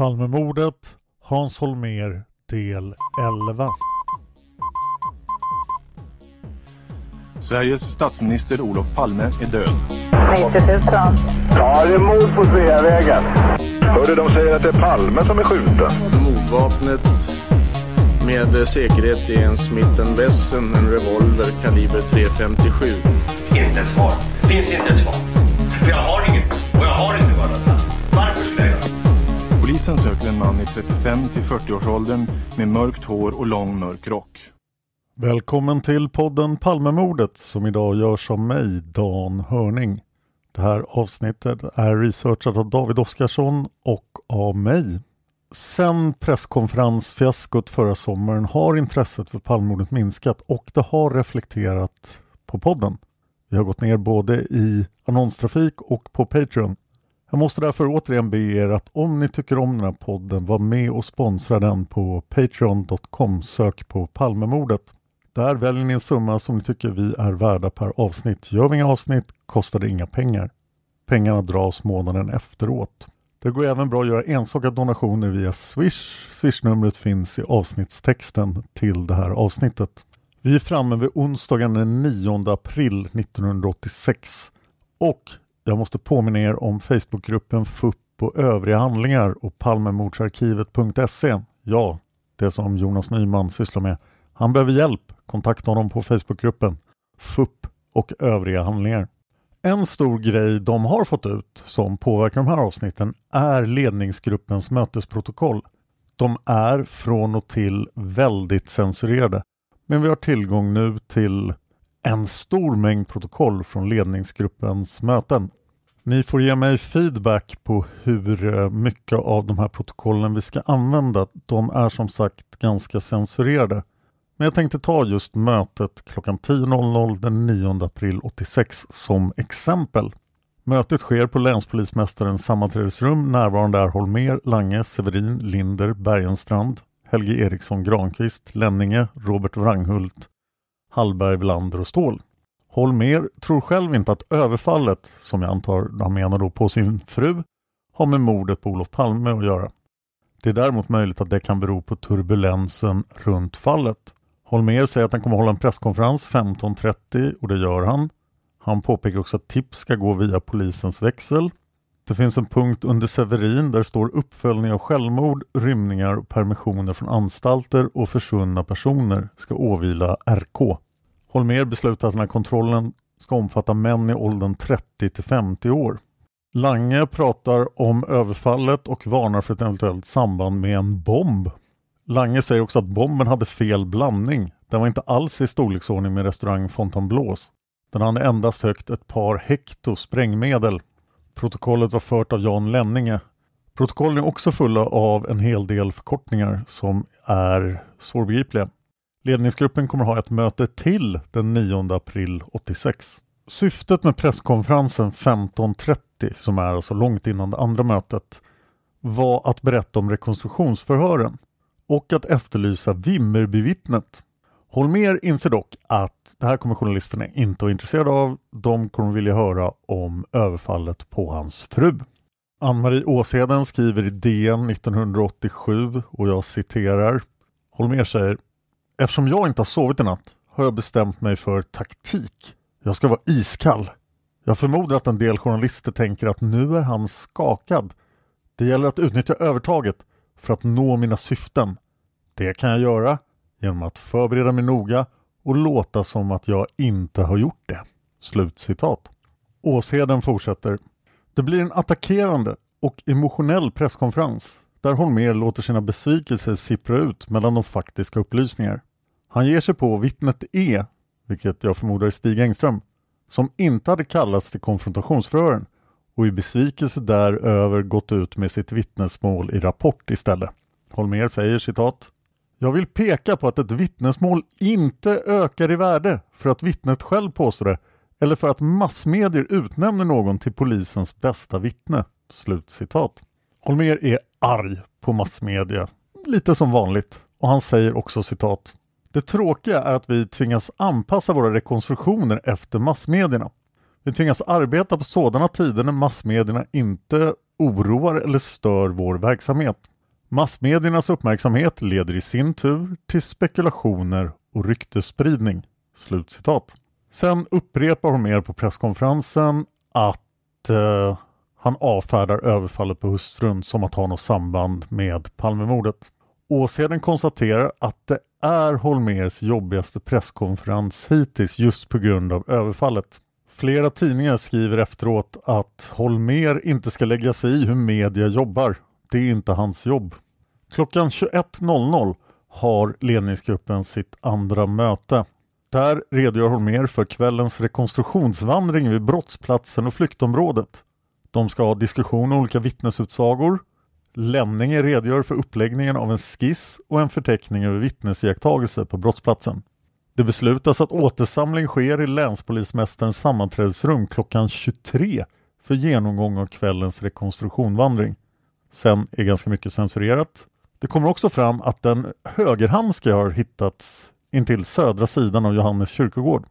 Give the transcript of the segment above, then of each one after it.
Palmemordet, Hans Holmér, del 11. Sveriges statsminister Olof Palme är död. 90 000. Ja, det är mord på Sveavägen. Hörde de säger att det är Palme som är skjuten. Mordvapnet med säkerhet är en Smith Wesson, en revolver kaliber .357. Inte ett svar. Finns inte ett svar. För jag har Polisen söker en man i 35 till 40-årsåldern med mörkt hår och lång mörk rock. Välkommen till podden Palmemordet som idag görs av mig, Dan Hörning. Det här avsnittet är researchat av David Oskarsson och av mig. Sen presskonferensfiaskot förra sommaren har intresset för Palmemordet minskat och det har reflekterat på podden. Vi har gått ner både i annonstrafik och på Patreon. Jag måste därför återigen be er att om ni tycker om den här podden, var med och sponsra den på patreon.com. Sök på Palmemordet. Där väljer ni en summa som ni tycker vi är värda per avsnitt. Gör vi inga avsnitt kostar det inga pengar. Pengarna dras månaden efteråt. Det går även bra att göra enstaka donationer via Swish. Swishnumret finns i avsnittstexten till det här avsnittet. Vi är framme vid onsdagen den 9 april 1986 och jag måste påminna er om Facebookgruppen FUP och övriga handlingar och Palmemordsarkivet.se. Ja, det som Jonas Nyman sysslar med. Han behöver hjälp. Kontakta honom på Facebookgruppen FUP och övriga handlingar. En stor grej de har fått ut som påverkar de här avsnitten är ledningsgruppens mötesprotokoll. De är från och till väldigt censurerade. Men vi har tillgång nu till en stor mängd protokoll från ledningsgruppens möten. Ni får ge mig feedback på hur eh, mycket av de här protokollen vi ska använda. De är som sagt ganska censurerade. Men jag tänkte ta just mötet klockan 10.00 den 9 april 86 som exempel. Mötet sker på länspolismästarens sammanträdesrum. Närvarande är Holmer, Lange, Severin, Linder, Bergenstrand, Helge Eriksson Granqvist, Lenninge, Robert Wranghult, Hallberg, Velander och Ståhl. Holmer tror själv inte att överfallet, som jag antar han menar då på sin fru, har med mordet på Olof Palme att göra. Det är däremot möjligt att det kan bero på turbulensen runt fallet. Holmer säger att han kommer hålla en presskonferens 15.30 och det gör han. Han påpekar också att tips ska gå via polisens växel. Det finns en punkt under Severin där det står uppföljning av självmord, rymningar och permissioner från anstalter och försvunna personer ska åvila RK. Holmer beslutar att den här kontrollen ska omfatta män i åldern 30 till 50 år. Lange pratar om överfallet och varnar för ett eventuellt samband med en bomb. Lange säger också att bomben hade fel blandning. Den var inte alls i storleksordning med restaurang Fontainebleaus. Den hade endast högt ett par hekto sprängmedel. Protokollet var fört av Jan Lenninge. Protokollen är också fulla av en hel del förkortningar som är svårbegripliga. Ledningsgruppen kommer ha ett möte till den 9 april 86. Syftet med presskonferensen 15.30, som är alltså långt innan det andra mötet, var att berätta om rekonstruktionsförhören och att efterlysa Vimmerbyvittnet. Holmer inser dock att det här kommer journalisterna inte vara intresserade av. De kommer vilja höra om överfallet på hans fru. Ann-Marie Åsheden skriver i DN 1987 och jag citerar. Holmer säger Eftersom jag inte har sovit i natt har jag bestämt mig för taktik. Jag ska vara iskall. Jag förmodar att en del journalister tänker att nu är han skakad. Det gäller att utnyttja övertaget för att nå mina syften. Det kan jag göra genom att förbereda mig noga och låta som att jag inte har gjort det. Slutcitat. Åsheden fortsätter. Det blir en attackerande och emotionell presskonferens där Holmér låter sina besvikelser sippra ut mellan de faktiska upplysningar. Han ger sig på vittnet E, vilket jag förmodar är Stig Engström, som inte hade kallats till konfrontationsförhören och i besvikelse däröver gått ut med sitt vittnesmål i Rapport istället. Holmér säger citat jag vill peka på att ett vittnesmål inte ökar i värde för att vittnet själv påstår det eller för att massmedier utnämner någon till polisens bästa vittne. Slutcitat. Holmer är arg på massmedia, lite som vanligt, och han säger också citat. Det tråkiga är att vi tvingas anpassa våra rekonstruktioner efter massmedierna. Vi tvingas arbeta på sådana tider när massmedierna inte oroar eller stör vår verksamhet. Massmediernas uppmärksamhet leder i sin tur till spekulationer och ryktesspridning. Slutcitat. Sen upprepar hon mer på presskonferensen att eh, han avfärdar överfallet på hustrun som att ha något samband med Palmemordet. Åsheden konstaterar att det är Holmers jobbigaste presskonferens hittills just på grund av överfallet. Flera tidningar skriver efteråt att Holmer inte ska lägga sig i hur media jobbar det är inte hans jobb. Klockan 21.00 har ledningsgruppen sitt andra möte. Där redogör Holmér för kvällens rekonstruktionsvandring vid brottsplatsen och flyktområdet. De ska ha diskussion om olika vittnesutsagor. Lenninge redogör för uppläggningen av en skiss och en förteckning över vittnesiakttagelser på brottsplatsen. Det beslutas att återsamling sker i länspolismästarens sammanträdesrum klockan 23 för genomgång av kvällens rekonstruktionvandring. Sen är ganska mycket censurerat. Det kommer också fram att en högerhandske har hittats intill södra sidan av Johannes kyrkogård.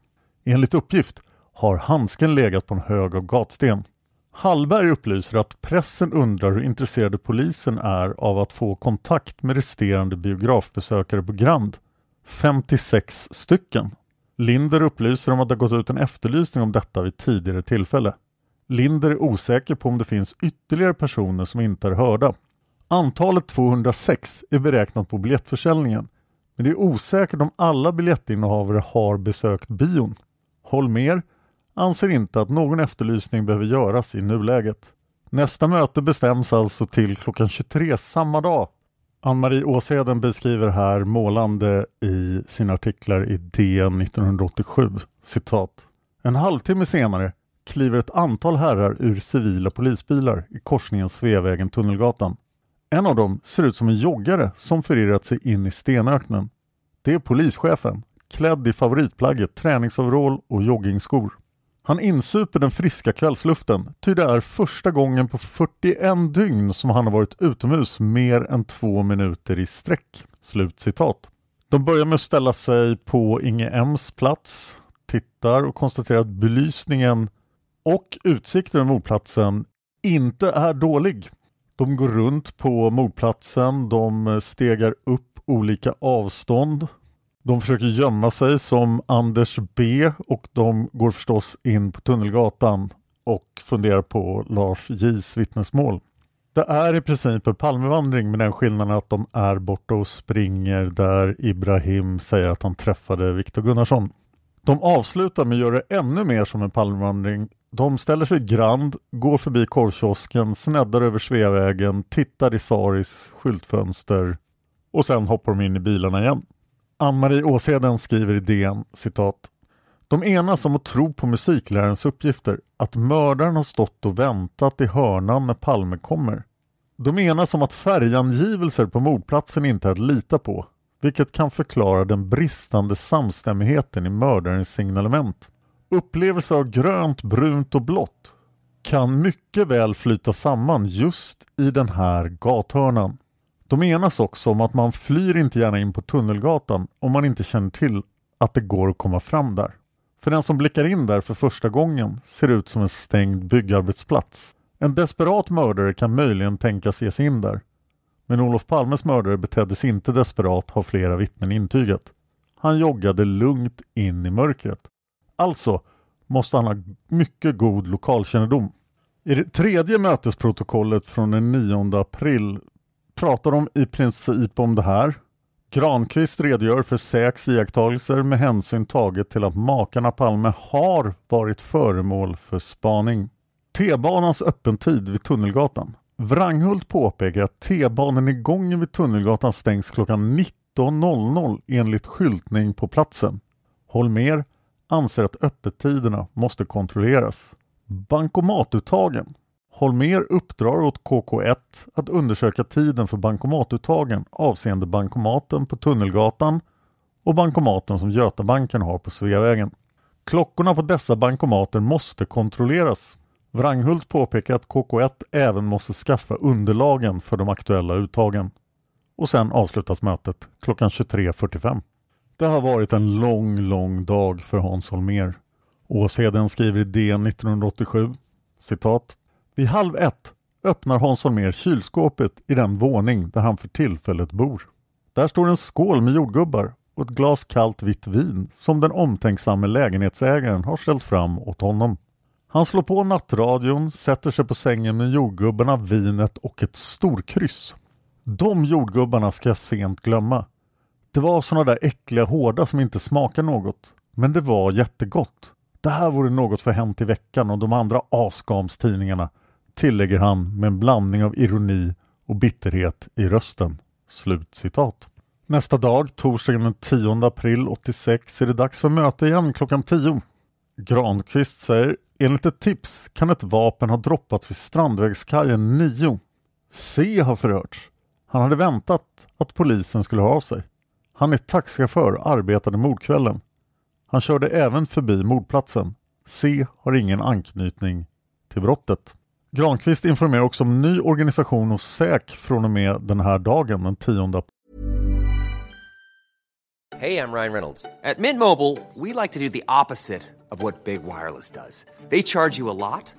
Enligt uppgift har handsken legat på en hög av gatsten. Hallberg upplyser att pressen undrar hur intresserade polisen är av att få kontakt med resterande biografbesökare på Grand. 56 stycken. Linder upplyser om att det gått ut en efterlysning om detta vid tidigare tillfälle. Linder är osäker på om det finns ytterligare personer som inte är hörda. Antalet 206 är beräknat på biljettförsäljningen, men det är osäkert om alla biljettinnehavare har besökt bion. Holmer anser inte att någon efterlysning behöver göras i nuläget. Nästa möte bestäms alltså till klockan 23 samma dag. Ann-Marie Åseden beskriver här målande i sina artiklar i DN 1987, citat. En halvtimme senare kliver ett antal herrar ur civila polisbilar i korsningen Sveavägen-Tunnelgatan. En av dem ser ut som en joggare som förirrat sig in i stenöknen. Det är polischefen, klädd i favoritplagget träningsoverall och joggingskor. Han insuper den friska kvällsluften, ty det är första gången på 41 dygn som han har varit utomhus mer än två minuter i sträck. Slut citat. De börjar med att ställa sig på Inge M's plats, tittar och konstaterar att belysningen och utsikten över mordplatsen inte är dålig. De går runt på mordplatsen, de stegar upp olika avstånd. De försöker gömma sig som Anders B och de går förstås in på Tunnelgatan och funderar på Lars J's vittnesmål. Det är i princip en Palmevandring med den skillnaden att de är borta och springer där Ibrahim säger att han träffade Viktor Gunnarsson. De avslutar med att göra det ännu mer som en Palmevandring de ställer sig grand, går förbi korvkiosken, sneddar över Sveavägen, tittar i Saris skyltfönster och sen hoppar de in i bilarna igen. Ann-Marie Åseden skriver i DN, citat de enas om att tro på musiklärarens uppgifter, att mördaren har stått och väntat i hörnan när Palme kommer. De enas om att färgangivelser på mordplatsen inte är att lita på, vilket kan förklara den bristande samstämmigheten i mördarens signalement Upplevelser av grönt, brunt och blått kan mycket väl flyta samman just i den här gathörnan. De enas också om att man flyr inte gärna in på Tunnelgatan om man inte känner till att det går att komma fram där. För den som blickar in där för första gången ser det ut som en stängd byggarbetsplats. En desperat mördare kan möjligen tänkas ge sig in där. Men Olof Palmes mördare betedde sig inte desperat har flera vittnen intygat. Han joggade lugnt in i mörkret. Alltså måste han ha mycket god lokalkännedom. I det tredje mötesprotokollet från den 9 april pratar de i princip om det här. Granqvist redogör för Säks iakttagelser med hänsyn taget till att makarna Palme har varit föremål för spaning. T-banans öppentid vid Tunnelgatan. Wranghult påpekar att T-baneningången vid Tunnelgatan stängs klockan 19.00 enligt skyltning på platsen. Holmer anser att öppettiderna måste kontrolleras. Bankomatuttagen. Holmer uppdrar åt KK1 att undersöka tiden för bankomatuttagen avseende bankomaten på Tunnelgatan och bankomaten som Götabanken har på Sveavägen. Klockorna på dessa bankomater måste kontrolleras. Wranghult påpekar att KK1 även måste skaffa underlagen för de aktuella uttagen. Och sen avslutas mötet klockan 23.45. Det har varit en lång, lång dag för Hans Holmér. Åsheden skriver i DN 1987, citat. Vid halv ett öppnar Hans Holmér kylskåpet i den våning där han för tillfället bor. Där står en skål med jordgubbar och ett glas kallt vitt vin som den omtänksamme lägenhetsägaren har ställt fram åt honom. Han slår på nattradion, sätter sig på sängen med jordgubbarna, vinet och ett storkryss. De jordgubbarna ska jag sent glömma. Det var såna där äckliga hårda som inte smakar något. Men det var jättegott. Det här vore något för Hänt i veckan och de andra askamstidningarna, tillägger han med en blandning av ironi och bitterhet i rösten. Slut citat. Nästa dag, torsdagen den 10 april 86, är det dags för möte igen klockan 10. Granqvist säger Enligt ett tips kan ett vapen ha droppat vid Strandvägskajen 9. C har förhörts. Han hade väntat att polisen skulle ha av sig. Han är taxichaufför arbetade mordkvällen. Han körde även förbi mordplatsen. C har ingen anknytning till brottet. Granqvist informerar också om ny organisation hos SÄK från och med den här dagen, den 10 april. Hej, jag Ryan Reynolds. På Midmobile vill vi like to do opposite of vad Big Wireless gör. De laddar dig mycket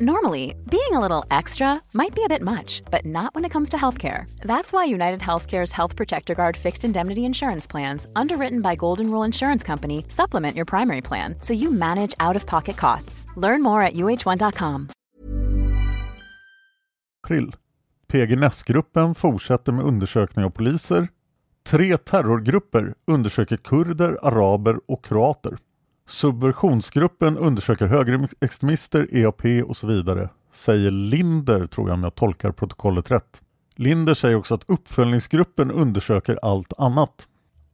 Normally, being a little extra might be a bit much, but not when it comes to healthcare. That's why United Healthcare's Health Protector Guard fixed indemnity insurance plans, underwritten by Golden Rule Insurance Company, supplement your primary plan so you manage out of pocket costs. Learn more at uh1.com. april. PG Nässgruppen fortsätter med undersökning av poliser. Tre terrorgrupper undersöker kurder, araber och kroater. Subversionsgruppen undersöker högerextremister, EAP och så vidare, säger Linder tror jag om jag tolkar protokollet rätt. Linder säger också att uppföljningsgruppen undersöker allt annat.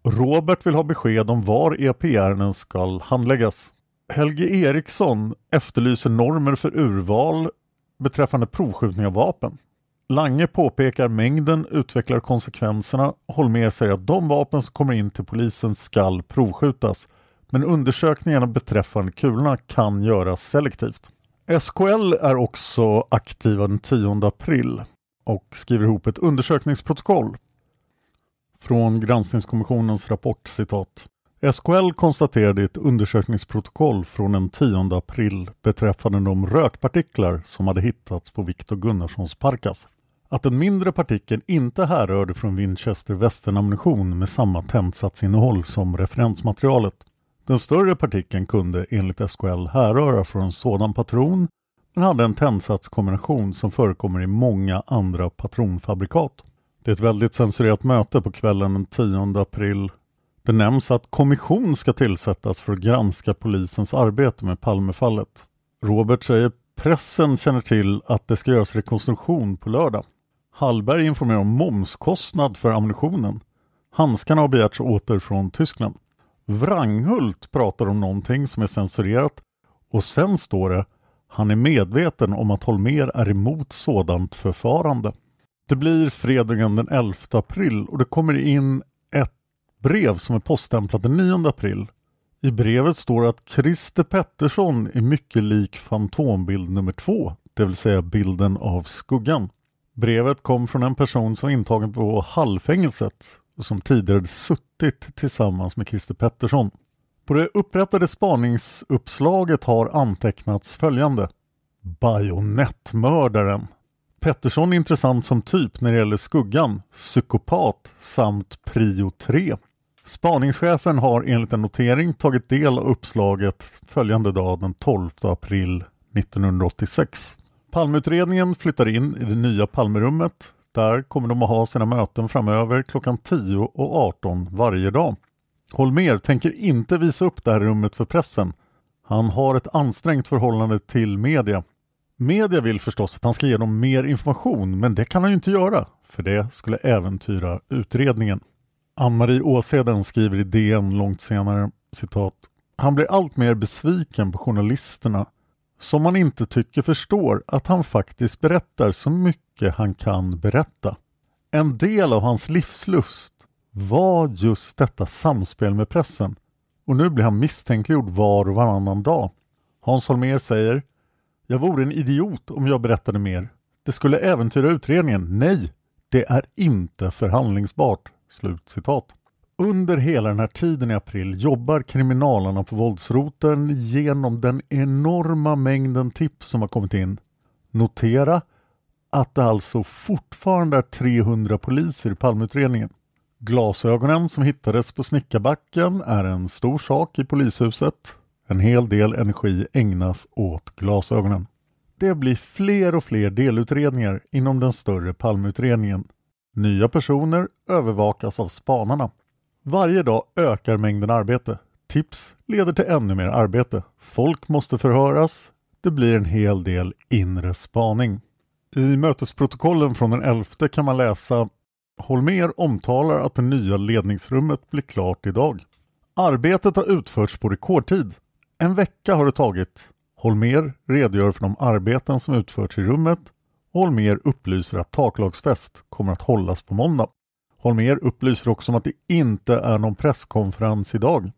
Robert vill ha besked om var EAP-ärenden ska handläggas. Helge Eriksson efterlyser normer för urval beträffande provskjutning av vapen. Lange påpekar mängden, utvecklar konsekvenserna. Holmér säger att de vapen som kommer in till polisen skall provskjutas men undersökningarna beträffande kulorna kan göras selektivt. SKL är också aktiva den 10 april och skriver ihop ett undersökningsprotokoll från granskningskommissionens rapport citat. SKL konstaterade i ett undersökningsprotokoll från den 10 april beträffande de rökpartiklar som hade hittats på Viktor Gunnarssons parkas Att den mindre partikeln inte härrörde från Winchester västernammunition med samma tändsatsinnehåll som referensmaterialet. Den större partikeln kunde enligt SKL härröra från en sådan patron men hade en tändsatskombination som förekommer i många andra patronfabrikat. Det är ett väldigt censurerat möte på kvällen den 10 april. Det nämns att kommission ska tillsättas för att granska polisens arbete med Palmefallet. Robert säger pressen känner till att det ska göras rekonstruktion på lördag. Hallberg informerar om momskostnad för ammunitionen. Handskarna har begärts åter från Tyskland. Wranghult pratar om någonting som är censurerat och sen står det han är medveten om att Holmer är emot sådant förfarande. Det blir fredagen den 11 april och det kommer in ett brev som är poststämplat den 9 april. I brevet står det att Christer Pettersson är mycket lik fantombild nummer två, det vill säga bilden av skuggan. Brevet kom från en person som var intagen på Hallfängelset som tidigare suttit tillsammans med Christer Pettersson. På det upprättade spaningsuppslaget har antecknats följande. Bajonettmördaren. Pettersson är intressant som typ när det gäller skuggan, psykopat samt prio 3. Spaningschefen har enligt en notering tagit del av uppslaget följande dag den 12 april 1986. Palmeutredningen flyttar in i det nya Palmerummet. Där kommer de att ha sina möten framöver klockan 10 och 18 varje dag. Holmer tänker inte visa upp det här rummet för pressen. Han har ett ansträngt förhållande till media. Media vill förstås att han ska ge dem mer information, men det kan han ju inte göra, för det skulle äventyra utredningen. Ann-Marie Åseden skriver i DN långt senare, citat, Han blir allt mer besviken på journalisterna som man inte tycker förstår att han faktiskt berättar så mycket han kan berätta. En del av hans livslust var just detta samspel med pressen och nu blir han misstänkliggjord var och varannan dag. Hans Holmér säger Jag vore en idiot om jag berättade mer. Det skulle äventyra utredningen. Nej, det är inte förhandlingsbart. Slut citat. Under hela den här tiden i april jobbar kriminalarna på våldsroten genom den enorma mängden tips som har kommit in. Notera att det alltså fortfarande är 300 poliser i Palmeutredningen. Glasögonen som hittades på Snickarbacken är en stor sak i polishuset. En hel del energi ägnas åt glasögonen. Det blir fler och fler delutredningar inom den större Palmeutredningen. Nya personer övervakas av spanarna. Varje dag ökar mängden arbete. Tips leder till ännu mer arbete. Folk måste förhöras. Det blir en hel del inre spaning. I mötesprotokollen från den 11 kan man läsa Holmer omtalar att det nya ledningsrummet blir klart idag. Arbetet har utförts på rekordtid. En vecka har det tagit. Holmer redogör för de arbeten som utförts i rummet och Holmer upplyser att taklagsfest kommer att hållas på måndag. Holmer upplyser också om att det inte är någon presskonferens idag.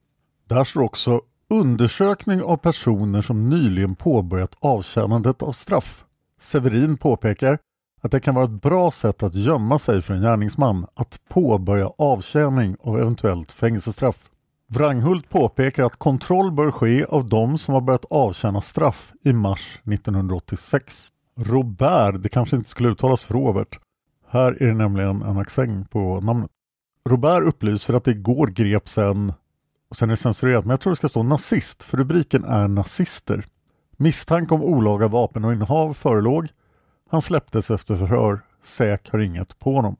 Där står också undersökning av personer som nyligen påbörjat avtjänandet av straff. Severin påpekar att det kan vara ett bra sätt att gömma sig för en gärningsman att påbörja avtjäning av eventuellt fängelsestraff. Wranghult påpekar att kontroll bör ske av de som har börjat avtjäna straff i mars 1986. Robert, det kanske inte skulle uttalas Robert. Här är det nämligen en accent på namnet. Robert upplyser att det igår greps en, och sen är det censurerat, men jag tror det ska stå nazist, för rubriken är nazister. Misstanke om olaga vapen och innehav förelåg. Han släpptes efter förhör. SÄK har inget på honom.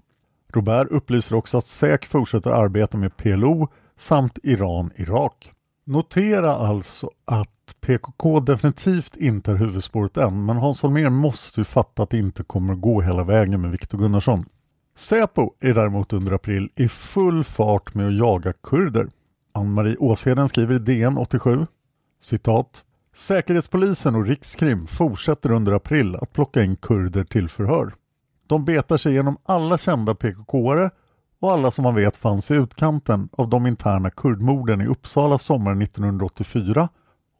Robert upplyser också att SÄK fortsätter arbeta med PLO samt Iran-Irak. Notera alltså att PKK definitivt inte är huvudspåret än, men Hans Holmér måste ju fatta att det inte kommer att gå hela vägen med Viktor Gunnarsson. Säpo är däremot under april i full fart med att jaga kurder. Ann-Marie Åsheden skriver i DN 87 citat Säkerhetspolisen och Rikskrim fortsätter under april att plocka in kurder till förhör. De betar sig igenom alla kända PKK-are och alla som man vet fanns i utkanten av de interna kurdmorden i Uppsala sommaren 1984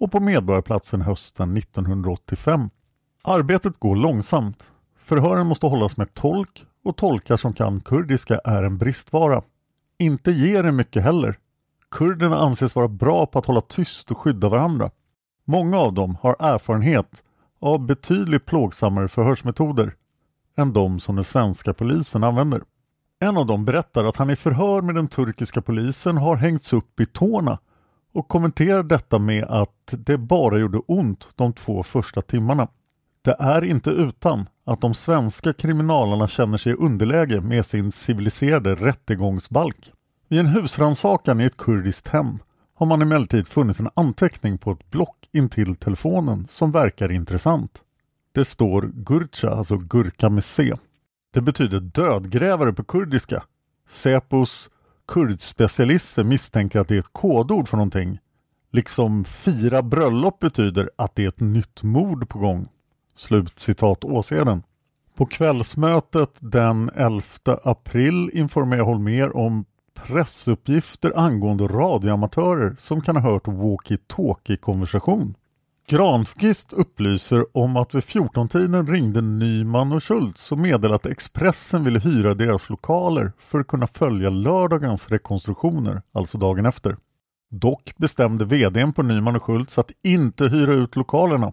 och på Medborgarplatsen hösten 1985. Arbetet går långsamt. Förhören måste hållas med tolk och tolkar som kan kurdiska är en bristvara. Inte ger det mycket heller. Kurderna anses vara bra på att hålla tyst och skydda varandra. Många av dem har erfarenhet av betydligt plågsammare förhörsmetoder. än de som den svenska polisen använder. En av dem berättar att han i förhör med den turkiska polisen har hängts upp i tårna och kommenterar detta med att det bara gjorde ont de två första timmarna. Det är inte utan att de svenska kriminalerna känner sig i underläge med sin civiliserade rättegångsbalk. Vid en husrannsakan i ett kurdiskt hem har man emellertid funnit en anteckning på ett block intill telefonen som verkar intressant. Det står Gurcha, alltså gurka med C. Det betyder dödgrävare på kurdiska. Säpos kurdspecialister misstänker att det är ett kodord för någonting. Liksom fira bröllop betyder att det är ett nytt mord på gång. Slut citat Åseden. På kvällsmötet den 11 april informerar Holmer om pressuppgifter angående radioamatörer som kan ha hört walkie-talkie-konversation. Granqvist upplyser om att vid 14-tiden ringde Nyman och Schultz och meddelade att Expressen ville hyra deras lokaler för att kunna följa lördagens rekonstruktioner, alltså dagen efter. Dock bestämde VDn på Nyman och Schultz att inte hyra ut lokalerna.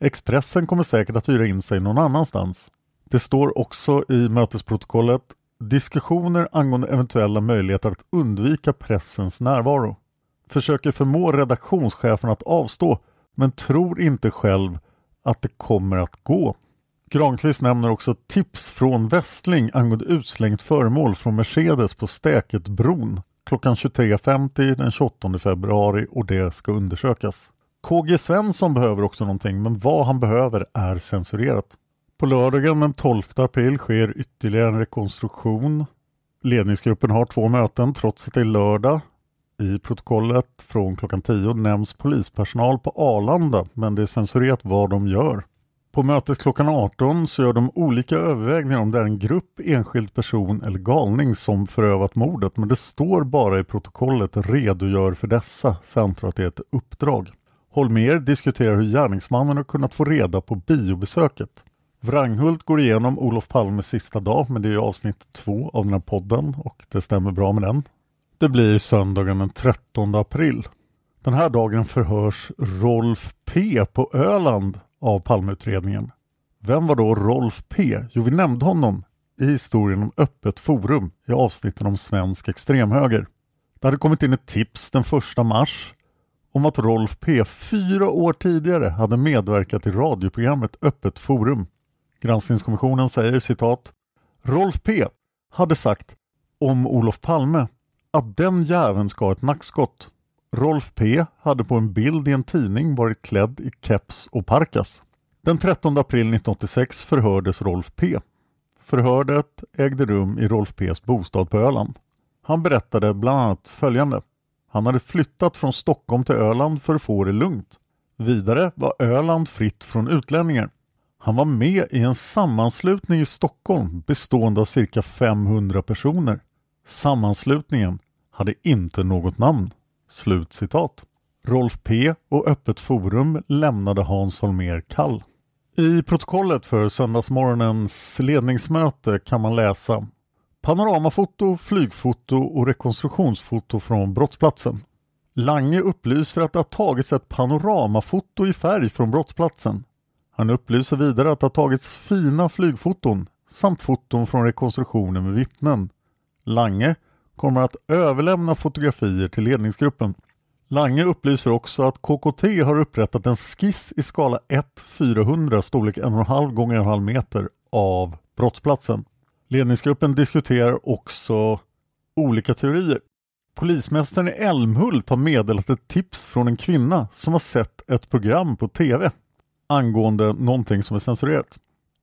Expressen kommer säkert att hyra in sig någon annanstans. Det står också i mötesprotokollet diskussioner angående eventuella möjligheter att undvika pressens närvaro. Försöker förmå redaktionschefen att avstå men tror inte själv att det kommer att gå. Granqvist nämner också tips från Westling angående utslängt föremål från Mercedes på Stäketbron klockan 23.50 den 28 februari och det ska undersökas. KG Svensson behöver också någonting men vad han behöver är censurerat. På lördagen den 12 april sker ytterligare en rekonstruktion. Ledningsgruppen har två möten trots att det är lördag. I protokollet från klockan 10 nämns polispersonal på Arlanda men det är censurerat vad de gör. På mötet klockan 18 så gör de olika övervägningar om det är en grupp, enskild person eller galning som förövat mordet men det står bara i protokollet redogör för dessa samt att det är ett uppdrag. Holmer diskuterar hur gärningsmannen har kunnat få reda på biobesöket. Wranghult går igenom Olof Palmes sista dag men det är avsnitt två av den här podden och det stämmer bra med den. Det blir söndagen den 13 april. Den här dagen förhörs Rolf P på Öland av Palmeutredningen. Vem var då Rolf P? Jo, vi nämnde honom i historien om Öppet forum i avsnitten om svensk extremhöger. Det hade kommit in ett tips den 1 mars om att Rolf P fyra år tidigare hade medverkat i radioprogrammet Öppet forum. Granskningskommissionen säger citat Rolf P hade sagt om Olof Palme att den jäveln ska ha ett nackskott. Rolf P hade på en bild i en tidning varit klädd i keps och parkas. Den 13 april 1986 förhördes Rolf P. Förhöret ägde rum i Rolf P's bostad på Öland. Han berättade bland annat följande. Han hade flyttat från Stockholm till Öland för att få det lugnt. Vidare var Öland fritt från utlänningar. Han var med i en sammanslutning i Stockholm bestående av cirka 500 personer. Sammanslutningen hade inte något namn. Slutcitat. Rolf P och Öppet Forum lämnade Hans Holmér kall. I protokollet för söndagsmorgonens ledningsmöte kan man läsa Panoramafoto, flygfoto och rekonstruktionsfoto från brottsplatsen. Lange upplyser att det har tagits ett panoramafoto i färg från brottsplatsen. Han upplyser vidare att det har tagits fina flygfoton samt foton från rekonstruktionen med vittnen. Lange kommer att överlämna fotografier till ledningsgruppen. Lange upplyser också att KKT har upprättat en skiss i skala 1-400 storlek 1,5 gånger 1,5 meter av brottsplatsen. Ledningsgruppen diskuterar också olika teorier. Polismästaren i Älmhult har meddelat ett tips från en kvinna som har sett ett program på TV angående någonting som är censurerat.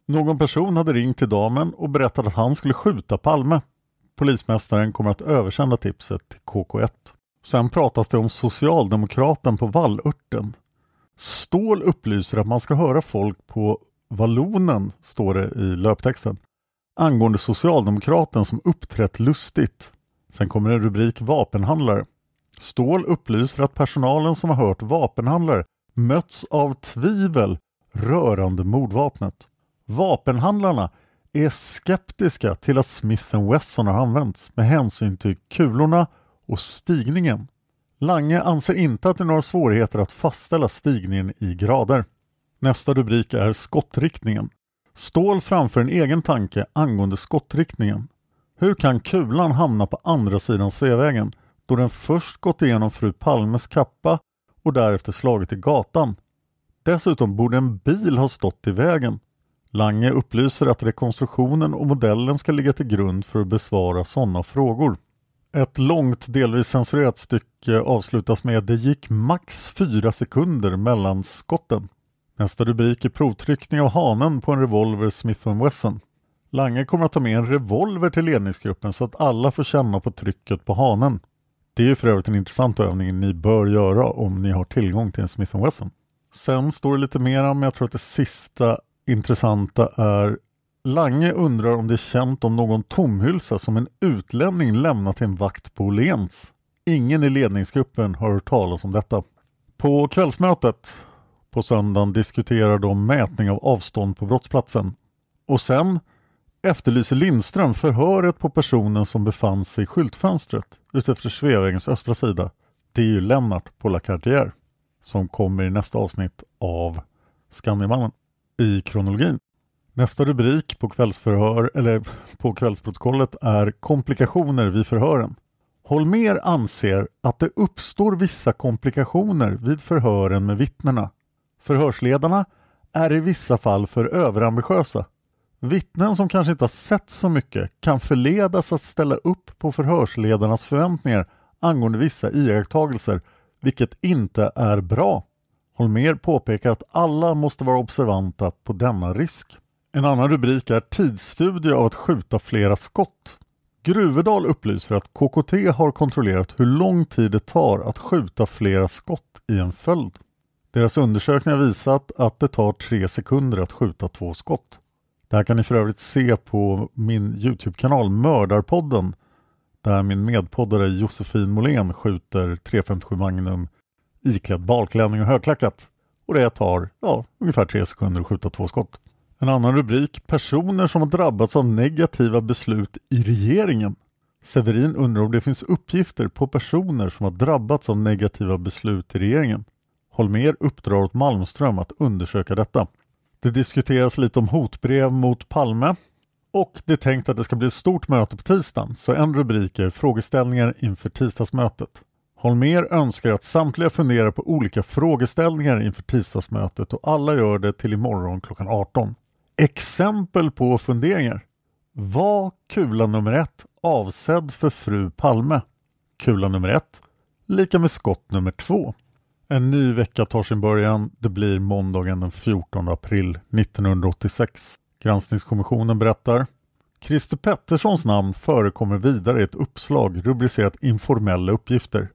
Någon person hade ringt till damen och berättat att han skulle skjuta Palme. Polismästaren kommer att översända tipset till KK1. Sen pratas det om Socialdemokraten på Vallörten. Stål upplyser att man ska höra folk på Vallonen, står det i löptexten, angående Socialdemokraten som uppträtt lustigt. Sen kommer en rubrik Vapenhandlare. Stål upplyser att personalen som har hört vapenhandlare möts av tvivel rörande mordvapnet. Vapenhandlarna är skeptiska till att Smith Wesson har använts med hänsyn till kulorna och stigningen. Lange anser inte att det är några svårigheter att fastställa stigningen i grader. Nästa rubrik är skottriktningen. Ståhl framför en egen tanke angående skottriktningen. Hur kan kulan hamna på andra sidan Sveavägen då den först gått igenom fru Palmes kappa och därefter slagit i gatan? Dessutom borde en bil ha stått i vägen. Lange upplyser att rekonstruktionen och modellen ska ligga till grund för att besvara sådana frågor. Ett långt, delvis censurerat stycke avslutas med ”Det gick max fyra sekunder mellan skotten”. Nästa rubrik är provtryckning av hanen på en revolver Smith Wesson. Lange kommer att ta med en revolver till ledningsgruppen så att alla får känna på trycket på hanen. Det är ju för övrigt en intressant övning ni bör göra om ni har tillgång till en Smith Wesson. Sen står det lite mer men jag tror att det sista intressanta är Lange undrar om det är känt om någon tomhylsa som en utlänning lämnat till en vakt på Åhléns. Ingen i ledningsgruppen har hört talas om detta. På kvällsmötet på söndagen diskuterar de mätning av avstånd på brottsplatsen. Och sen efterlyser Lindström förhöret på personen som befann sig i skyltfönstret utefter Sveavägens östra sida. Det är ju Lennart på La Cartier som kommer i nästa avsnitt av Skandiamannen i kronologin. Nästa rubrik på kvällsförhör eller på kvällsprotokollet är komplikationer vid förhören. Holmer anser att det uppstår vissa komplikationer vid förhören med vittnena. Förhörsledarna är i vissa fall för överambitiösa. Vittnen som kanske inte har sett så mycket kan förledas att ställa upp på förhörsledarnas förväntningar angående vissa iakttagelser, vilket inte är bra. Holmer påpekar att alla måste vara observanta på denna risk. En annan rubrik är Tidsstudie av att skjuta flera skott. Gruvedal upplyser att KKT har kontrollerat hur lång tid det tar att skjuta flera skott i en följd. Deras undersökning har visat att det tar tre sekunder att skjuta två skott. Det här kan ni för övrigt se på min Youtube-kanal Mördarpodden där min medpoddare Josefin Molén skjuter 357 Magnum iklädd balklänning och högklackat. Och det tar ja, ungefär tre sekunder att skjuta två skott. En annan rubrik, personer som har drabbats av negativa beslut i regeringen. Severin undrar om det finns uppgifter på personer som har drabbats av negativa beslut i regeringen. Holmer uppdrar åt Malmström att undersöka detta. Det diskuteras lite om hotbrev mot Palme och det är tänkt att det ska bli ett stort möte på tisdagen, så en rubrik är frågeställningar inför tisdagsmötet. Holmer önskar att samtliga funderar på olika frågeställningar inför tisdagsmötet och alla gör det till imorgon klockan 18. Exempel på funderingar. Var kula nummer ett avsedd för fru Palme? Kula nummer ett lika med skott nummer två. En ny vecka tar sin början. Det blir måndagen den 14 april 1986. Granskningskommissionen berättar Christer Petterssons namn förekommer vidare i ett uppslag rubricerat informella uppgifter.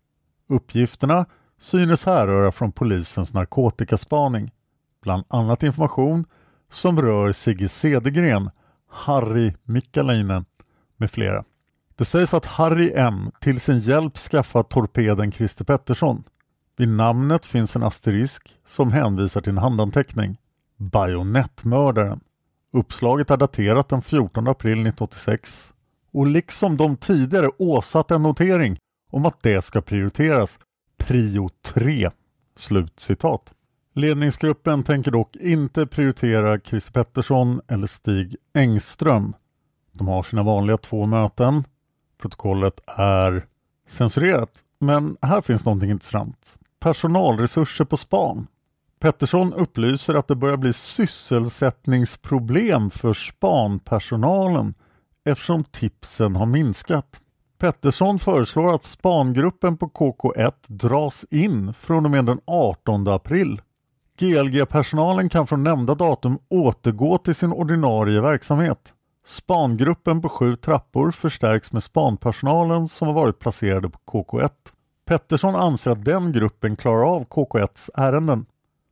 Uppgifterna synes härröra från polisens narkotikaspaning. Bland annat information som rör Sigge Cedergren, Harry Mikkalainen med flera. Det sägs att Harry M till sin hjälp skaffat torpeden Christer Pettersson. Vid namnet finns en asterisk som hänvisar till en handanteckning. Bajonettmördaren. Uppslaget är daterat den 14 april 1986 och liksom de tidigare åsatt en notering om att det ska prioriteras. Prio 3. Slutcitat. Ledningsgruppen tänker dock inte prioritera Christer Pettersson eller Stig Engström. De har sina vanliga två möten. Protokollet är censurerat, men här finns någonting intressant. Personalresurser på span. Pettersson upplyser att det börjar bli sysselsättningsproblem för spanpersonalen eftersom tipsen har minskat. Pettersson föreslår att spangruppen på KK1 dras in från och med den 18 april. GLG-personalen kan från nämnda datum återgå till sin ordinarie verksamhet. Spangruppen på sju trappor förstärks med spanpersonalen som har varit placerade på KK1. Pettersson anser att den gruppen klarar av KK1s ärenden.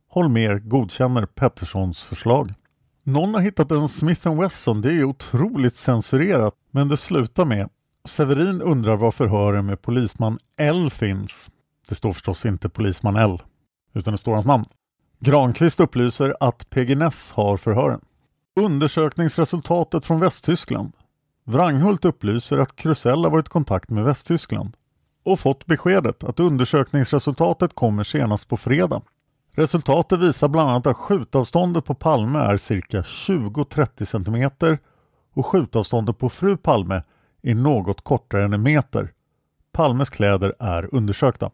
Holmer godkänner Petterssons förslag. Någon har hittat en Smith Wesson, det är otroligt censurerat, men det slutar med Severin undrar var förhören med polisman L finns. Det står förstås inte polisman L, utan det står hans namn. Granqvist upplyser att PG Ness har förhören. Undersökningsresultatet från Västtyskland. Wranghult upplyser att Krusell har varit i kontakt med Västtyskland och fått beskedet att undersökningsresultatet kommer senast på fredag. Resultatet visar bland annat att skjutavståndet på Palme är cirka 20-30 cm och skjutavståndet på fru Palme är något kortare än en meter. Palmes kläder är undersökta.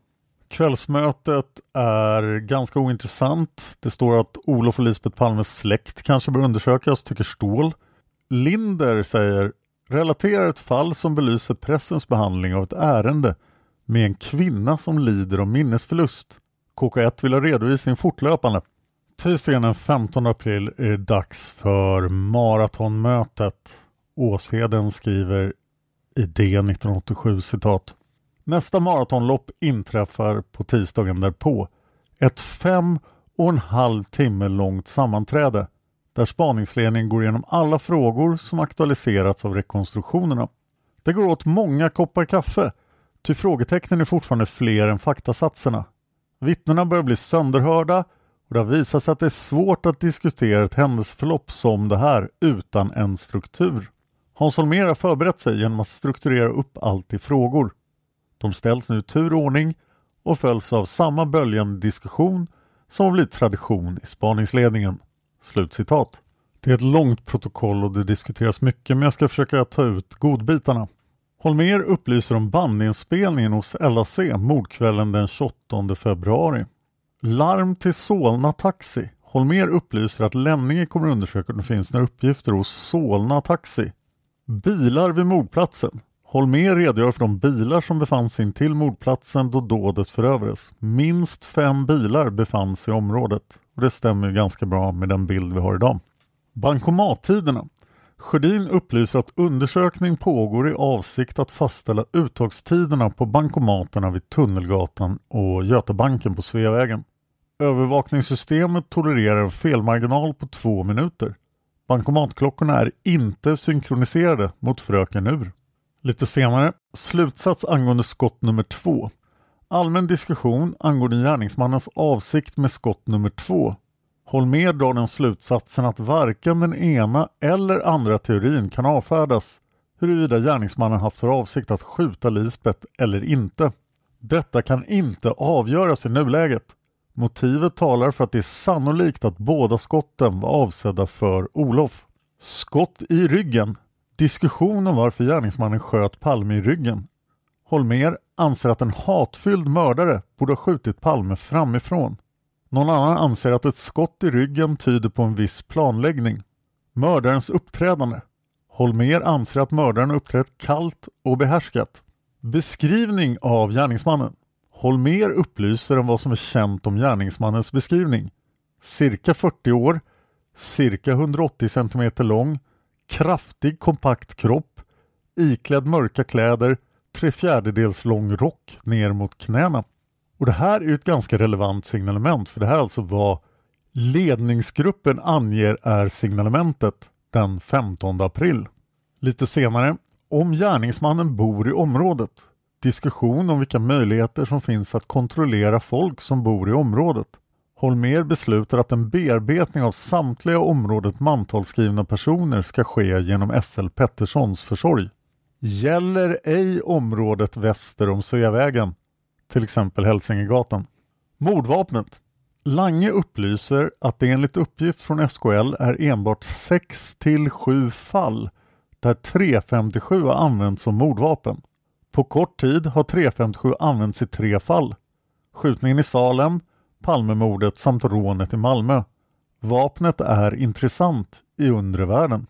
Kvällsmötet är ganska ointressant. Det står att Olof och Lisbeth Palmes släkt kanske bör undersökas, tycker Ståhl. Linder säger relaterar ett fall som belyser pressens behandling av ett ärende med en kvinna som lider av minnesförlust. KK1 vill ha redovisning fortlöpande. Tisdagen den 15 april är det dags för maratonmötet. Åsheden skriver i D 1987 citat. Nästa maratonlopp inträffar på tisdagen därpå. Ett fem och en halv timme långt sammanträde där spaningsledningen går igenom alla frågor som aktualiserats av rekonstruktionerna. Det går åt många koppar kaffe, ty frågetecknen är fortfarande fler än faktasatserna. Vittnena börjar bli sönderhörda och det har visat sig att det är svårt att diskutera ett händelseförlopp som det här utan en struktur. Hans Holmér har förberett sig genom att strukturera upp allt i frågor. De ställs nu i tur och ordning och följs av samma böljande diskussion som har blivit tradition i spaningsledningen. Slutcitat. Det är ett långt protokoll och det diskuteras mycket men jag ska försöka ta ut godbitarna. Holmer upplyser om bandinspelningen hos LAC mordkvällen den 28 februari. Larm till Solna Taxi. Holmer upplyser att Lenninge kommer undersöka om det finns några uppgifter hos Solna Taxi. Bilar vid mordplatsen. Holmér redogör för de bilar som befann sig till mordplatsen då dådet förövades. Minst fem bilar befann sig i området. Och det stämmer ganska bra med den bild vi har idag. Bankomattiderna. Sjödin upplyser att undersökning pågår i avsikt att fastställa uttagstiderna på bankomaterna vid Tunnelgatan och Götabanken på Sveavägen. Övervakningssystemet tolererar en felmarginal på två minuter. Bankomatklockorna är inte synkroniserade mot Fröken Ur. Lite senare, slutsats angående skott nummer två. Allmän diskussion angående gärningsmannens avsikt med skott nummer två. Holmér drar den slutsatsen att varken den ena eller andra teorin kan avfärdas huruvida gärningsmannen haft för avsikt att skjuta Lisbeth eller inte. Detta kan inte avgöras i nuläget. Motivet talar för att det är sannolikt att båda skotten var avsedda för Olof. Skott i ryggen. Diskussion om varför gärningsmannen sköt Palme i ryggen. Holmer anser att en hatfylld mördare borde ha skjutit Palme framifrån. Någon annan anser att ett skott i ryggen tyder på en viss planläggning. Mördarens uppträdande. Holmer anser att mördaren uppträtt kallt och behärskat. Beskrivning av gärningsmannen. Holmer upplyser om vad som är känt om gärningsmannens beskrivning. Cirka 40 år, cirka 180 cm lång, kraftig kompakt kropp, iklädd mörka kläder, tre fjärdedels lång rock ner mot knäna. Och det här är ett ganska relevant signalement för det här är alltså vad ledningsgruppen anger är signalementet den 15 april. Lite senare, om gärningsmannen bor i området. Diskussion om vilka möjligheter som finns att kontrollera folk som bor i området. Holmer beslutar att en bearbetning av samtliga området mantalsskrivna personer ska ske genom SL Petterssons försorg. Gäller ej området väster om Sveavägen, till exempel Hälsingegatan. Mordvapnet. Lange upplyser att det enligt uppgift från SKL är enbart 6 till 7 fall där 357 har använts som mordvapen. På kort tid har 357 använts i tre fall. Skjutningen i Salem, Palmemordet samt rånet i Malmö. Vapnet är intressant i undre världen.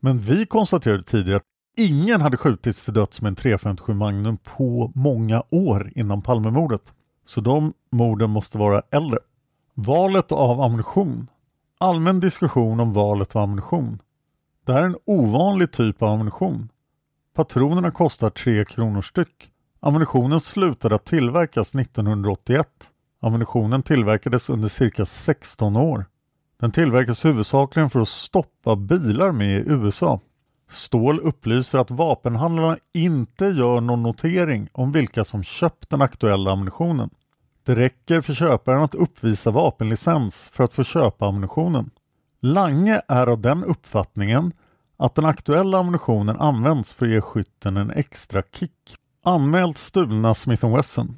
Men vi konstaterade tidigare att ingen hade skjutits till döds med en 357 Magnum på många år innan Palmemordet. Så de morden måste vara äldre. Valet av ammunition. Allmän diskussion om valet av ammunition. Det här är en ovanlig typ av ammunition. Patronerna kostar 3 kronor styck. Ammunitionen slutade att tillverkas 1981. Ammunitionen tillverkades under cirka 16 år. Den tillverkas huvudsakligen för att stoppa bilar med i USA. Ståhl upplyser att vapenhandlarna inte gör någon notering om vilka som köpt den aktuella ammunitionen. Det räcker för köparen att uppvisa vapenlicens för att få köpa ammunitionen. Lange är av den uppfattningen att den aktuella ammunitionen används för att ge skytten en extra kick. Anmält stulna Smith Wesson.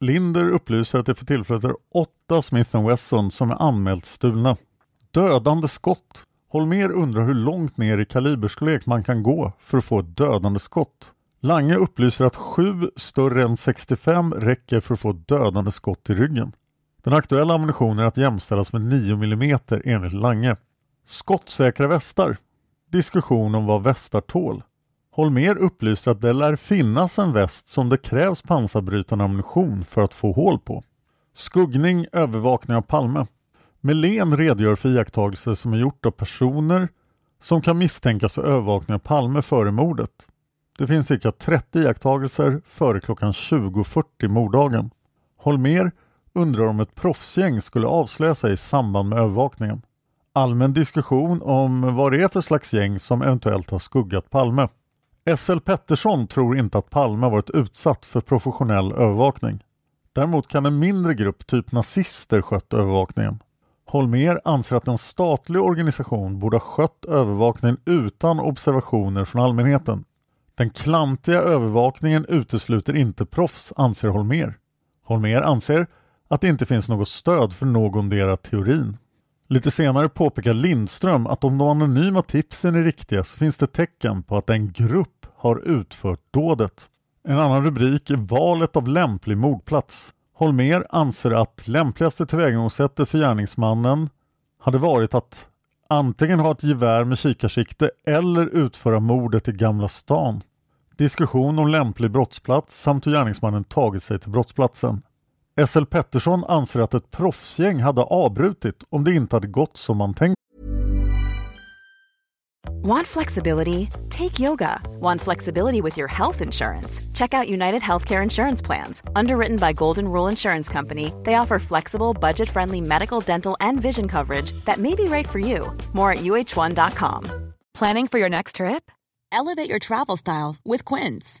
Linder upplyser att det för tillfället är åtta Smith Wesson som är anmält stulna. Dödande skott. Holmer undrar hur långt ner i kaliberstorlek man kan gå för att få ett dödande skott. Lange upplyser att sju större än 65 räcker för att få ett dödande skott i ryggen. Den aktuella ammunitionen är att jämställas med 9 mm enligt Lange. Skottsäkra västar. Diskussion om vad västar tål. Holmer upplyser att det lär finnas en väst som det krävs pansarbrytande ammunition för att få hål på. Skuggning, övervakning av Palme. Melén redogör för iakttagelser som är gjort av personer som kan misstänkas för övervakning av Palme före mordet. Det finns cirka 30 iakttagelser före klockan 20.40 morddagen. Holmer undrar om ett proffsgäng skulle avslöja sig i samband med övervakningen. Allmän diskussion om vad det är för slags gäng som eventuellt har skuggat Palme. SL Pettersson tror inte att Palme varit utsatt för professionell övervakning. Däremot kan en mindre grupp, typ nazister, skött övervakningen. Holmer anser att en statlig organisation borde ha skött övervakningen utan observationer från allmänheten. Den klantiga övervakningen utesluter inte proffs, anser Holmer. Holmer anser att det inte finns något stöd för någondera teorin. Lite senare påpekar Lindström att om de anonyma tipsen är riktiga så finns det tecken på att en grupp har utfört dådet. En annan rubrik är valet av lämplig mordplats. Holmer anser att lämpligaste tillvägagångssättet för gärningsmannen hade varit att antingen ha ett gevär med kikarsikte eller utföra mordet i Gamla stan. Diskussion om lämplig brottsplats samt hur gärningsmannen tagit sig till brottsplatsen. SL Pettersson anser att ett proffsgäng hade avbrutit om det inte hade gått som man tänkt. Want flexibility? Take yoga. Want flexibility with your health insurance? Check out United Healthcare Insurance Plans. Underwritten by Golden Rule Insurance Company, they offer flexible, budget friendly medical, dental, and vision coverage that may be right for you. More at uh1.com. Planning for your next trip? Elevate your travel style with Quince.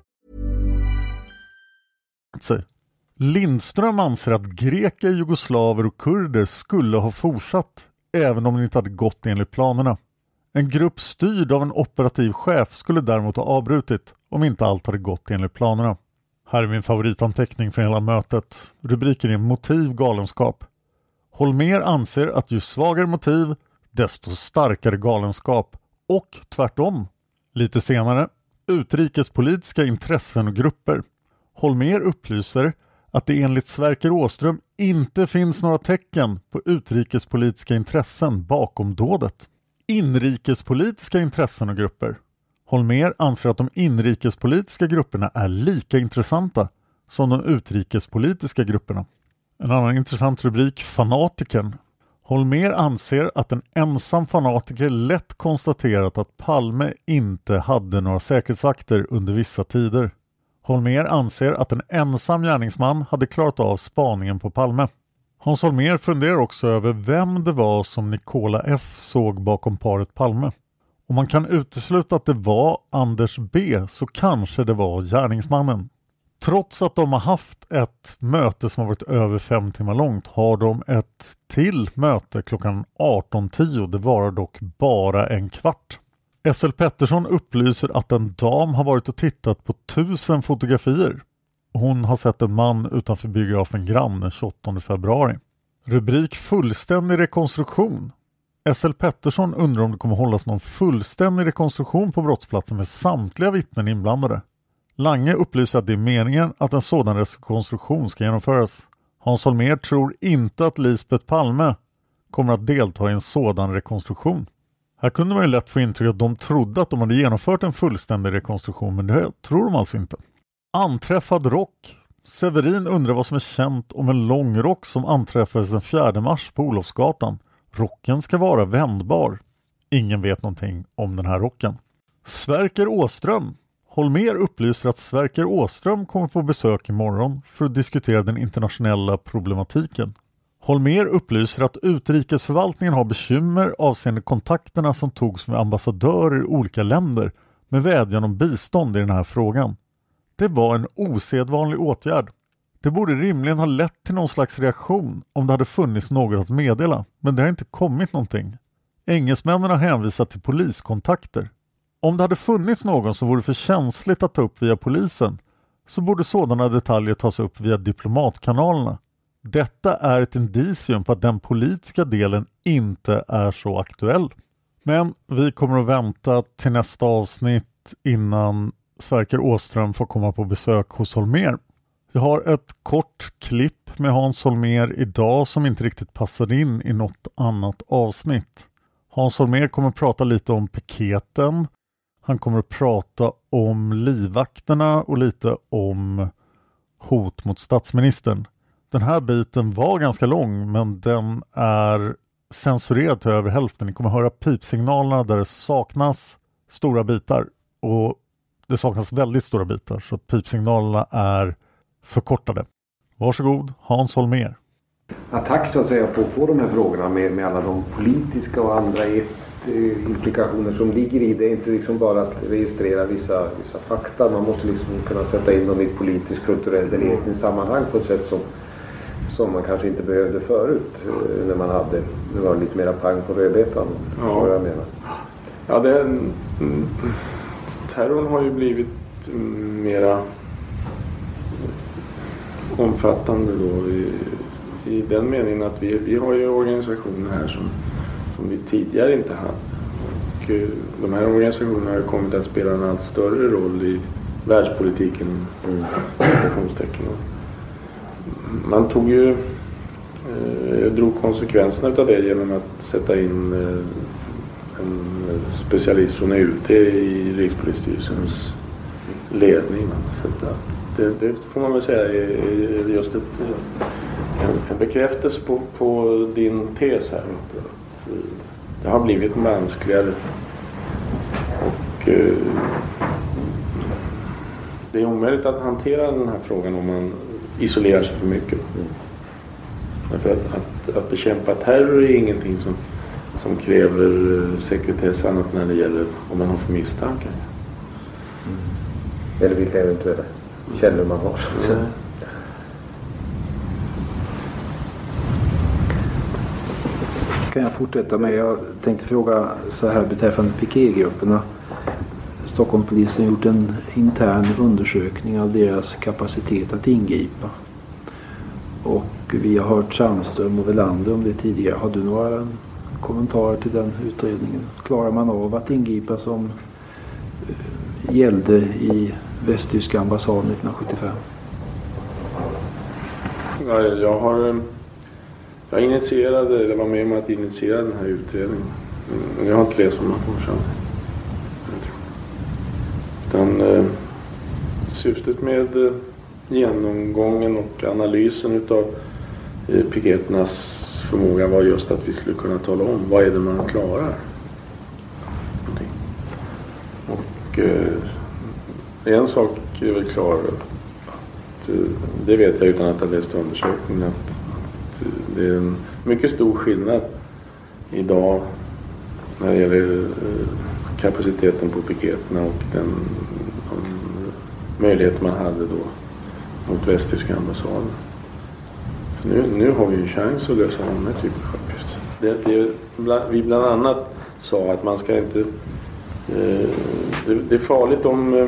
Lindström anser att greker, jugoslaver och kurder skulle ha fortsatt även om det inte hade gått enligt planerna. En grupp styrd av en operativ chef skulle däremot ha avbrutit om inte allt hade gått enligt planerna. Här är min favoritanteckning från hela mötet. Rubriken är Motiv galenskap. Holmer anser att ju svagare motiv, desto starkare galenskap. Och tvärtom. Lite senare, utrikespolitiska intressen och grupper. Holmer upplyser att det enligt Sverker Åström inte finns några tecken på utrikespolitiska intressen bakom dådet. Inrikespolitiska intressen och grupper. Holmer anser att de inrikespolitiska grupperna är lika intressanta som de utrikespolitiska grupperna. En annan intressant rubrik, Fanatiken. Holmer anser att en ensam fanatiker lätt konstaterat att Palme inte hade några säkerhetsvakter under vissa tider. Holmer anser att en ensam gärningsman hade klarat av spaningen på Palme. Hans Holmer funderar också över vem det var som Nicola F såg bakom paret Palme. Om man kan utesluta att det var Anders B så kanske det var gärningsmannen. Trots att de har haft ett möte som har varit över fem timmar långt har de ett till möte klockan 18.10. Det varar dock bara en kvart. SL Pettersson upplyser att en dam har varit och tittat på tusen fotografier. Hon har sett en man utanför biografen Grann den 28 februari. Rubrik Fullständig rekonstruktion. SL Pettersson undrar om det kommer hållas någon fullständig rekonstruktion på brottsplatsen med samtliga vittnen inblandade. Lange upplyser att det är meningen att en sådan rekonstruktion ska genomföras. Hans Holmér tror inte att Lisbeth Palme kommer att delta i en sådan rekonstruktion. Här kunde man ju lätt få intryck att de trodde att de hade genomfört en fullständig rekonstruktion men det tror de alltså inte. Anträffad rock. Severin undrar vad som är känt om en lång rock som anträffades den 4 mars på Olofsgatan. Rocken ska vara vändbar. Ingen vet någonting om den här rocken. Sverker Åström. Holmer upplyser att Sverker Åström kommer på besök imorgon för att diskutera den internationella problematiken. Holmer upplyser att utrikesförvaltningen har bekymmer avseende kontakterna som togs med ambassadörer i olika länder med vädjan om bistånd i den här frågan. Det var en osedvanlig åtgärd. Det borde rimligen ha lett till någon slags reaktion om det hade funnits något att meddela, men det har inte kommit någonting. Engelsmännen har hänvisat till poliskontakter. Om det hade funnits någon som vore för känsligt att ta upp via polisen så borde sådana detaljer tas upp via diplomatkanalerna. Detta är ett indicium på att den politiska delen inte är så aktuell. Men vi kommer att vänta till nästa avsnitt innan Sverker Åström får komma på besök hos Holmer. Jag har ett kort klipp med Hans Holmer idag som inte riktigt passade in i något annat avsnitt. Hans Holmer kommer att prata lite om piketen. Han kommer att prata om livvakterna och lite om hot mot statsministern. Den här biten var ganska lång men den är censurerad till över hälften. Ni kommer höra pipsignalerna där det saknas stora bitar och det saknas väldigt stora bitar så pipsignalerna är förkortade. Varsågod Hans Holmér. Attack så att säga på, på de här frågorna med, med alla de politiska och andra eh, implikationer som ligger i det. är inte liksom bara att registrera vissa, vissa fakta. Man måste liksom kunna sätta in dem i ett politiskt, kulturellt eller etniskt sammanhang på ett sätt som som man kanske inte behövde förut eh, när man hade, det var lite mera pang på rödbetan. Ja. Vad jag menar. Ja, det, mm, terrorn har ju blivit mera omfattande då i, i den meningen att vi, vi har ju organisationer här som, som vi tidigare inte hade. Och eh, de här organisationerna har kommit att spela en allt större roll i världspolitiken. Mm man tog ju, eh, drog konsekvenserna av det genom att sätta in eh, en specialist från UT i Rikspolisstyrelsens ledning. Så att det, det, får man väl säga är just ett, en, bekräftelse på, på din tes här. Eh, det har blivit mänskligare. Och eh, det är omöjligt att hantera den här frågan om man isolerar sig för mycket. Mm. Därför att, att, att bekämpa terror är ingenting som, som kräver eh, sekretess annat när det gäller om man har för misstankar. Mm. Eller vilka eventuella källor man har. Mm. kan jag fortsätta med. Jag tänkte fråga så här beträffande piketgrupperna. Stockholmspolisen gjort en intern undersökning av deras kapacitet att ingripa. Och vi har hört Sandström och Velander om det tidigare. Har du några kommentarer till den utredningen? Klarar man av att ingripa som eh, gällde i västtyska ambassaden 1975? Nej, jag har eh, jag initierade, eller var med om att initiera den här utredningen. Jag har inte läst vad man får sedan. Utan eh, syftet med eh, genomgången och analysen utav eh, piketernas förmåga var just att vi skulle kunna tala om vad är det man klarar. Och eh, en sak är väl klar att, eh, det vet jag utan att ha läst undersökningen att, att det är en mycket stor skillnad idag när det gäller eh, kapaciteten på piketerna och den, den möjlighet man hade då mot västtyska ambassaden. För nu, nu har vi ju chans att lösa den här typen av uppgifter. Det, det, vi bland annat sa att man ska inte... Eh, det, det, är farligt om eh,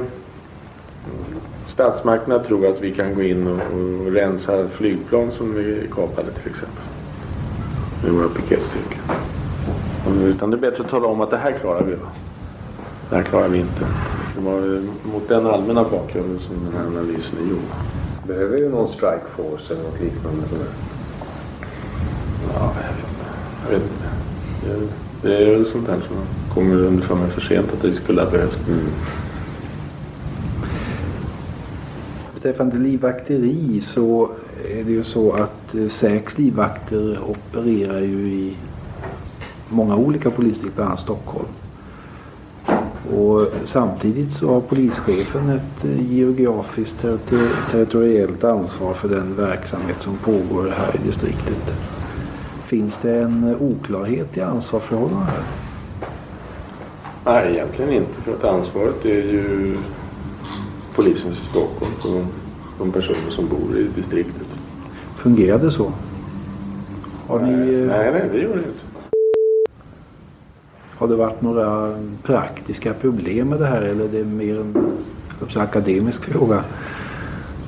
statsmakterna tror att vi kan gå in och, och rensa flygplan som vi kapade till exempel. Med våra piketstyrkor. Mm. Utan det är bättre att tala om att det här klarar vi. Det här klarar vi inte. Det var eh, mot den allmänna bakgrunden som den här analysen är gjord. Behöver ju någon strikeforce eller något liknande. Ja, jag vet inte. Jag vet inte. Det, det är väl sånt där som man kommer underför med för sent att det skulle ha behövts. Mm. Beträffande livvakteri så är det ju så att eh, SÄKs livvakter opererar ju i många olika polisdistrikt, bland annat Stockholm. Och samtidigt så har polischefen ett eh, geografiskt territor- territoriellt ansvar för den verksamhet som pågår här i distriktet. Finns det en eh, oklarhet i ansvarsförhållandena här? Nej, egentligen inte. För att ansvaret är ju polisens i Stockholm för de, personer som bor i distriktet. Fungerar det så? Har ni, eh, Nej, nej, det gör det inte. Har det varit några praktiska problem med det här eller är det mer en akademisk fråga?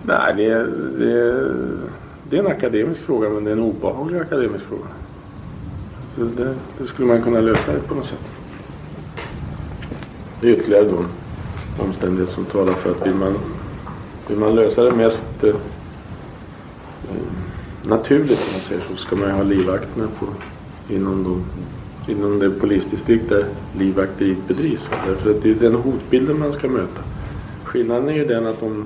Nej, det är, det, är, det är en akademisk fråga men det är en obehaglig akademisk fråga. Så det, det skulle man kunna lösa det på något sätt. Det är ytterligare då en omständighet som talar för att vill man, vill man lösa det mest eh, naturligt om man säger så ska man ju ha livvakterna på, inom, de, inom det polisdistrikt där livvakteriet bedrivs. Därför att det är den hotbilden man ska möta. Skillnaden är ju den att om,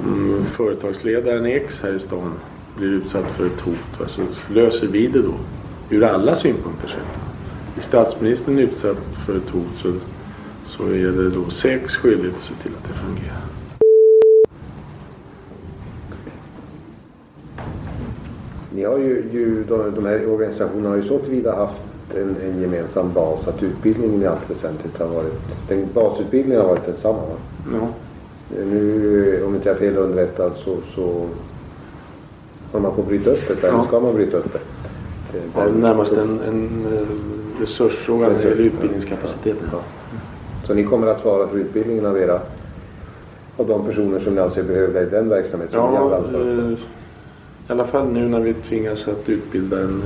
om företagsledaren X här i stan blir utsatt för ett hot va, så löser vi det då ur alla synpunkter sett. Är statsministern utsatt för ett hot så, så är det då sex skyldighet att se till att det fungerar. Ni har ju, ju de, de här organisationerna har ju så tillvida haft en, en gemensam bas att utbildningen i allt väsentligt har varit, den basutbildningen har varit densamma? Ja. Nu, om inte jag är fel underrättad så, så har man på att bryta upp det, eller Ja. ska man bryta upp det? det Ja, där- närmast en, en eh, resursfråga det gäller utbildningskapaciteten. Så ni kommer att svara för utbildningen av era av de personer som ni anser behövliga i den verksamhet som ni har Ja, eh, i alla fall nu när vi tvingas att utbilda en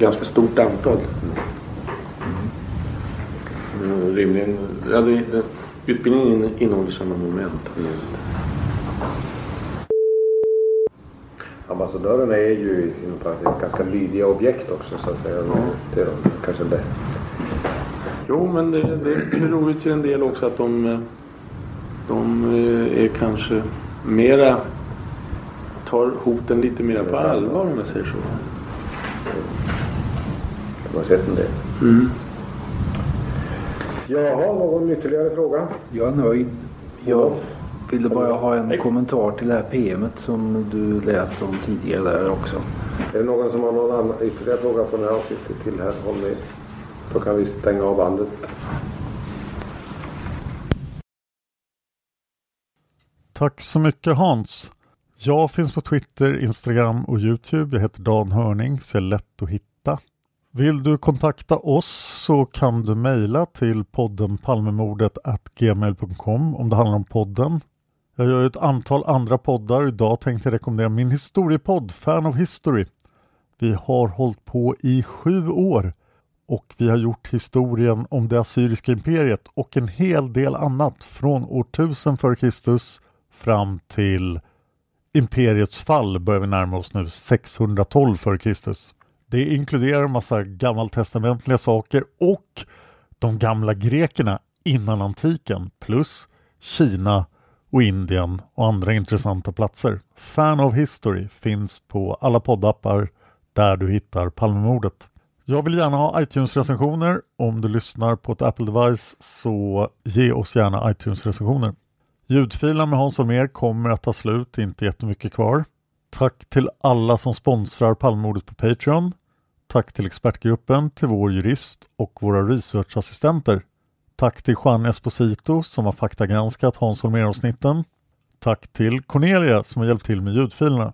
ganska stort antal. Mm, rimligen, ja, det, det, utbildningen innehåller samma moment. Ambassadörerna är ju ganska lydiga objekt också så att säga. Det är de kanske det. Jo, men det, det beror ju till en del också att de, de eh, är kanske mera tar hoten lite mer på allvar om jag säger så. Har sett en del. Mm. Jaha, någon ytterligare fråga? Jag är nöjd. Jag ville bara ha en kommentar till det här PMet som du läste om tidigare där också. Är det någon som har någon annan ytterligare fråga på det här avsnittet till herr Holmér? Då kan vi stänga av bandet. Tack så mycket Hans. Jag finns på Twitter, Instagram och Youtube. Jag heter Dan Hörning, så är lätt att hitta. Vill du kontakta oss så kan du mejla till podden Palmemordet gmail.com om det handlar om podden. Jag gör ett antal andra poddar. Idag tänkte jag rekommendera min historiepodd Fan of History. Vi har hållit på i sju år och vi har gjort historien om det assyriska imperiet och en hel del annat från år 1000 f.Kr. fram till imperiets fall börjar vi närma oss nu 612 f.Kr. Det inkluderar en massa gammaltestamentliga saker och de gamla grekerna innan antiken plus Kina och Indien och andra intressanta platser. Fan of History finns på alla poddappar där du hittar Palmemordet. Jag vill gärna ha iTunes-recensioner. Om du lyssnar på ett Apple-device så ge oss gärna iTunes-recensioner. Ljudfilen med Hans Holmér kommer att ta slut, inte jättemycket kvar. Tack till alla som sponsrar Palmemordet på Patreon. Tack till expertgruppen, till vår jurist och våra researchassistenter. Tack till Juan Esposito som har faktagranskat Hans Holmér-avsnitten. Tack till Cornelia som har hjälpt till med ljudfilerna.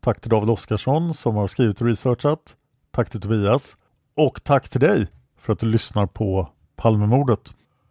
Tack till David Oskarsson som har skrivit och researchat. Tack till Tobias. Och tack till dig för att du lyssnar på Palmemordet.